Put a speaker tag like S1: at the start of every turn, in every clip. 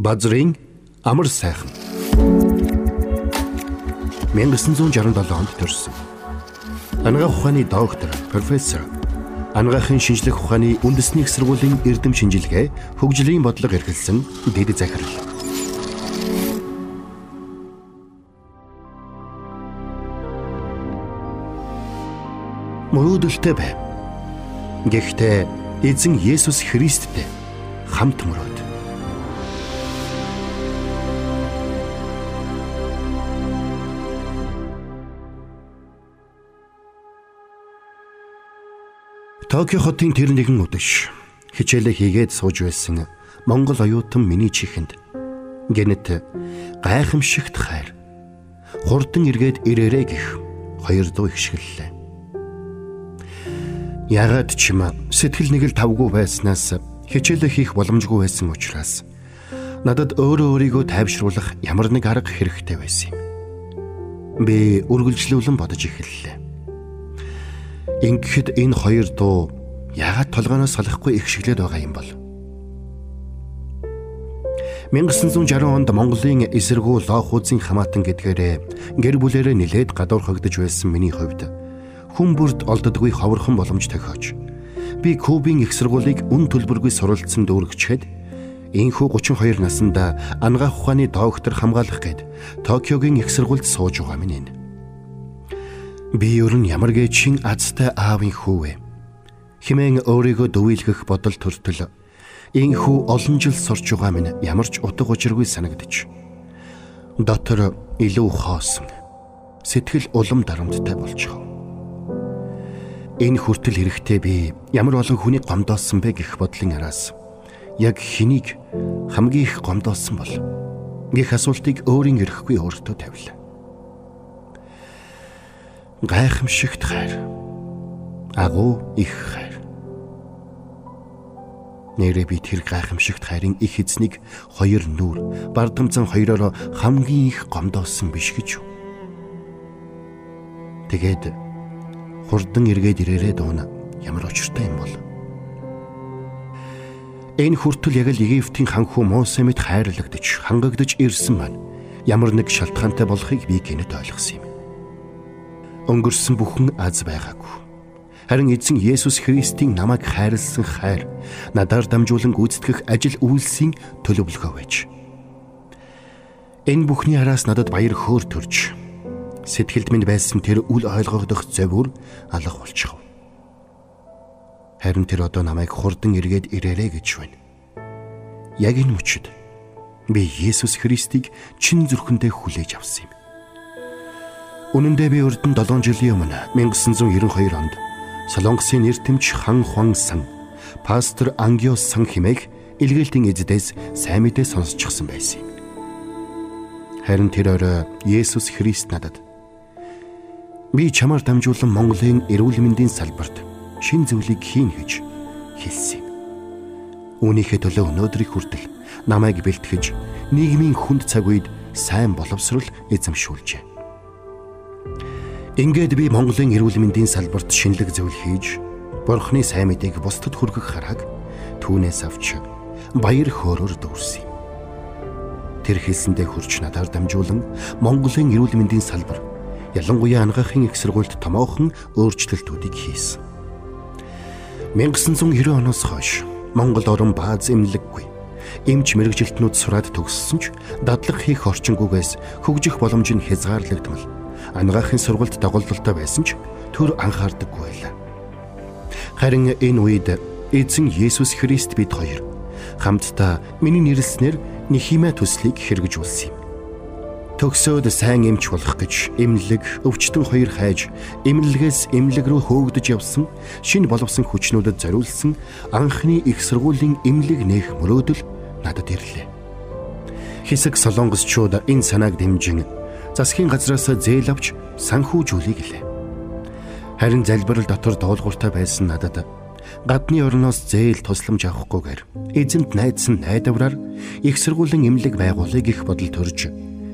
S1: Базрын амар сайхан 1967 онд төрсөн. Анагаах ухааны доктор, профессор, анагаахын шинжлэх ухааны үндэсний их сургуулийн эрдэм шинжилгээ, хөгжлийн бодлого эрхэлсэн дэд захирал. Мөрөөдөлтэй байв. Гэхдээ эзэн Есүс Христтэй хамт мөрөөд. Токио хотын тэр нэгэн өдөш хичээлээ хийгээд сууж байсан Монгол оюутан миний чихэнд гэнэт гайхамшигт хайр хурдан эргээд ирээрэ гих хоёр дуу ихшгэллээ. Ягаад ч юм сэтгэл нэг л тавгүй байснаас хичээлээ хийх боломжгүй байсан учраас надад өөрөө өөрийгөө тайвшруулах ямар нэг арга хэрэгтэй байсан юм. Би үргэлжлүүлэн бодож эхэллээ. Ингэхэд энэ хоёр дуу ягаад толгоноос салахгүй их шиглээд байгаа юм бол? 1960 онд Монголын эсэргүү лоохуудын хамаатан гэдгээрээ гэр бүлэрээ нилээд гадуурхагдж байсан миний хувьд хүн бүрд олддоггүй ховорхон боломж тохиож би Кубын их сургуулийг үн төлбөргүй суралцсан дүүргчээд Инхүү 32 наснда ангаах ухааны доктор хамгаалах гээд Токиогийн их сургуульд сууж байгаа минь энэ. Би ер нь ямар гээчин азтай аавын хүү вэ? Химэн өөрийгөө дөвийлгэх бодол төртөл инхүү олон жил сурч байгаа минь ямар ч утга учиргүй санагдаж. Дотор илүү хоосон. Сэтгэл улам дарамттай байгаа. Энэ хүртэл эрэхтэй би ямар олон хүнийг гомдоосон бэ гэх бодлын араас яг хэнийг хамгийн их гомдоосон бол гэх асуултыг өөрийн эрэхгүй өөртөө тавилаа. Гайхамшигт хайр. Агуу их хайр. Нэрээ би тэр гайхамшигт хайрын их эзнийг хоёр нүур бардамцан хоёроор хамгийн их гомдоосон биш гэж? Тэгээд хурдан эргээд ирээрээ дуuna. Ямар очиртай юм бол. Энэ хүртэл яг л Египтийн ханхүү Мосе мэд хайрлагдж, хангагдж ирсэн маань ямар нэг шалтгаантай болохыг би гинэт ойлгосон юм. Өнгөрсөн бүхэн аз байгаагүй. Харин эзэн Есүс Христийн намайг хайрлсан хайр надаар дамжуулан гүйцэтгэх ажил үйлсийн төлөвлөгөө байж. Энэ бүхний араас надад баяр хөөр төрж сэтгэлд минь байсан тэр үл ойлгогдох зөвөр алга болчихов. Харин тэр одоо намайг хурдан эргээд ирээрэй гэж байна. Яг энэ мөчөд би Есүс Христийг чин зүрхэндээ хүлээж авсан юм. Үнэн дээр би урд нь 7 жилийн өмнө 1992 онд Солонгосын нэртэмч хан хуан сан пастор Ангиос сан химээх илгээлтийн эздээс сайн мэдээ сонсчихсан байсан юм. Харин тэр орой Есүс Христ надад Би чамаар дамжуулан Монголын эрүүл мэндийн салбарт шин зүйлийг хийн гэж хэлсэн юм. Үүнийхээ төлөө өнөөдрийг хүртэл намайг бэлтгэж нийгмийн хүнд цаг үед сайн боловсрол эзэмшүүлжээ. Ингээд би Монголын эрүүл мэндийн салбарт шинэлэг зөвл хийж Бурхны сайн мэдээг бусдад хүргэх харааг түүнээс авч баяр хөөрөөр дүүрсэн юм. Тэр хэлсэндээ хурч надаар дамжуулан Монголын эрүүл мэндийн салбар ялангуяа ангаахын их сургуульд томоохон өөрчлөлтүүдийг хийсэн. 1990 оноос хойш Монгол орн бааз эмнэлэггүй. Эмч мэрэгжилтнүүд сураад төгссөн ч дадлаг хийх орчингүйгээс хөгжих боломж нь хязгаарлагдмал. Ангаахын сургуульд дагуулдaltaй байсан ч төр анхаардаггүй байлаа. Харин энэ үед эзэн Есүс Христ бид хоёр хамтдаа миний нэрлснээр Нихимэ төслийг хэрэгжүүлсэн юм төгсөөд сайн эмч болох гэж эмнэлэг өвчтөн хоёр хайж эмнэлгээс эмнэлэг рүү хөөгдөж явсан шинэ боловсон хүчнүүдэд зориулсан анхны их сургуулийн эмнэлэг нээх мөрөөдөл надад ирлээ. Хэсэг солонгосчууд энэ санааг дэмжин засгийн газраас зээл авч санхүүжүүлэе гэлээ. Харин залбирал дотор дуулууртай байсан надад гадны орноос зээл тусламж авахгүйгээр эзэнт найдсан найдвараар их сургуулийн эмнэлэг байгуулъя гэх бодол төрж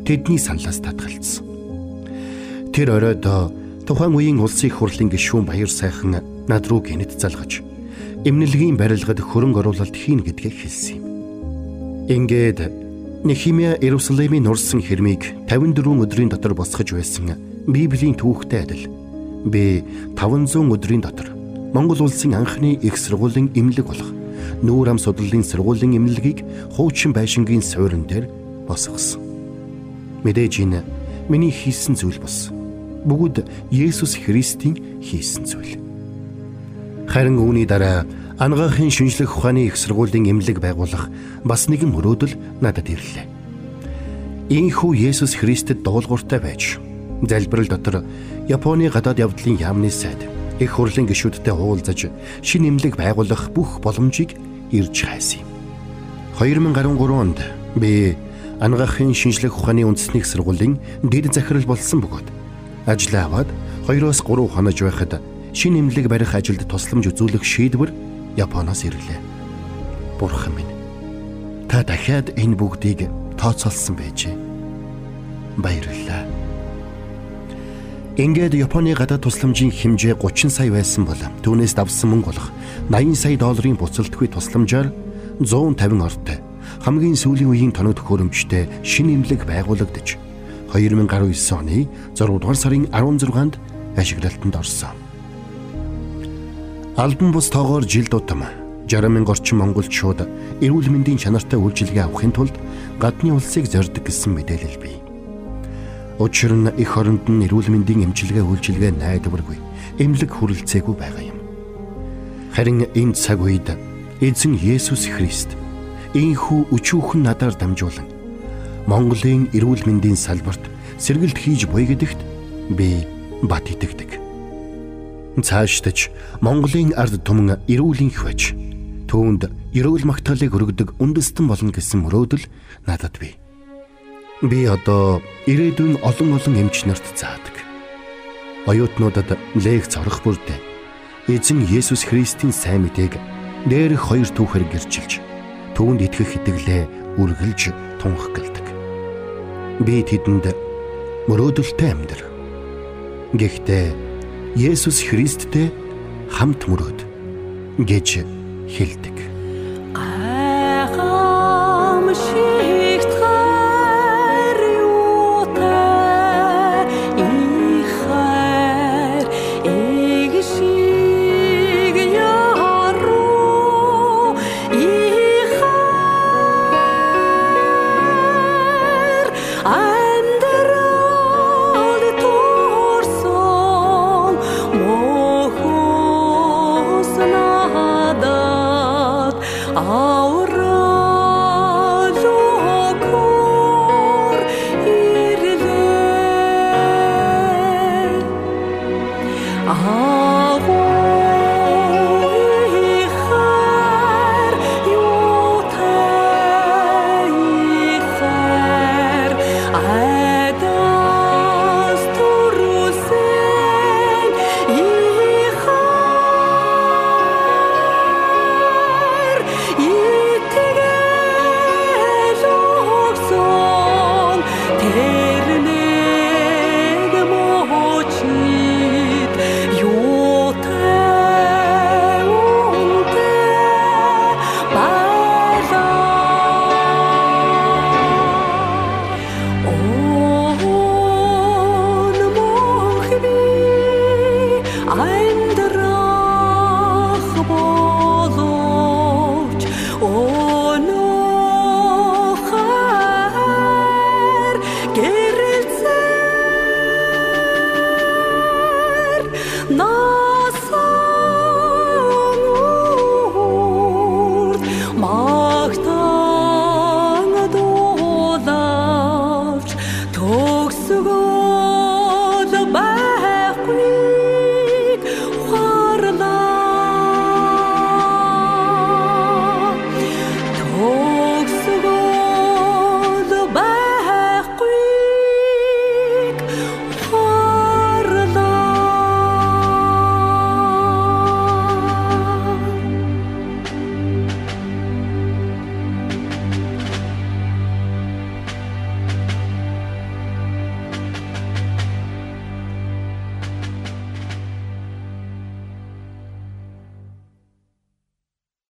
S1: тэдний саналаас татгалцсан. Тэр оройд тухайн үеийн улсын их хурлын гишүүн Баяр сайхан над руу гинэт залгаж эмнэлгийн барилгад хөрөнгө оруулалт хийн гэдгийг хэлсэн юм. Ингээд Нехимия Иерусалимын нурсан хэрмийг 54 өдрийн дотор босгож байсан Библийн түүхтэй адил би 500 өдрийн дотор Монгол улсын анхны их сургуулийн эмнэлэг болох нүүр ам судлалын сургуулийн эмнэлгийг хуучин байшингийн суурин дээр босгосон. Мэдээж энэ миний хийсэн зүйл бос. Бүгд Есүс Христийн хийсэн зүйл. Харин үүний дараа Ангаахын шинжлэх ухааны их сургуулийн эмнэлэг байгуулах бас нэгэн мөрөөдөл надад ирлээ. Ийхүү Есүс Христэд дуулууртай байж залбирал дотор Японы гадаад явдлын яамны сайд их хурлын гишүүдтэй уулзаж шин эмнэлэг байгуулах бүх боломжийг ирж хайсан юм. 2013 онд би Ангаахын шинжлэх ухааны үндэсний сургуулийн дэд захирал болсон бөгөөд ажлаа аваад 2-3 хонож байхад шин эмнэлэг барих ажилд тусламж үзүүлэх шийдвэр Японоос ирлээ. Бурхан минь. Та дахиад энэ бүгдийг тооцоолсон байжээ. Баярлалаа. Ингээд Японы гадаад тусламжийн хэмжээ 30 сая байсан бол түүнээс давсан мөнгө болох 80 сая долларын буцалтгүй тусламжаар 150 ортой хамгийн сүүлийн үеийн тоног төхөөрөмжтэй шинэ эмнэлэг байгуулагдаж 2019 оны 6 дугаар сарын 16-нд ашиглалтанд орсон. Албан бус тоогоор жил дутам 60 мянга орчим монголчууд эрүүл мэндийн чанартай үйлчилгээ авахын тулд гадны улсыг зорддог гэсэн мэдээлэл бий. Учир нь их оронд нь эрүүл мэндийн эмчилгээ үйлчилгээ найдваргүй, эмнэлэг хүрэлцээгүй байгаа юм. Харин энэ цаг үед эзэн Есүс Христ ийхүү өчүүхэн надаар дамжуулан Монголын эрүүл мэндийн салбарт сэргэлт хийж буй гэдэгт би бат итгэдэг цаашдаж Монголын ард түмэн эрүүлэнх байж түүнд эрүүл магтаалыг өргөдөг үндэстэн болно гэсэн мөрөөдөл надад бий. Би одоо ирээдүйн олон олон эмч нарт заадаг. Оюутнуудад лекц орох бүрдээ эзэн Есүс Христийн сайн мэдээг дээрх хоёр түүхээр гэрчилж түүнд итгэх итгэлээ үргэлж тунхагладаг. Би тэдэнд мөрөөдөлтэй амьдр. Гэхдээ Есүс Христтэй хамт мөрөөд гэж хэлдэг.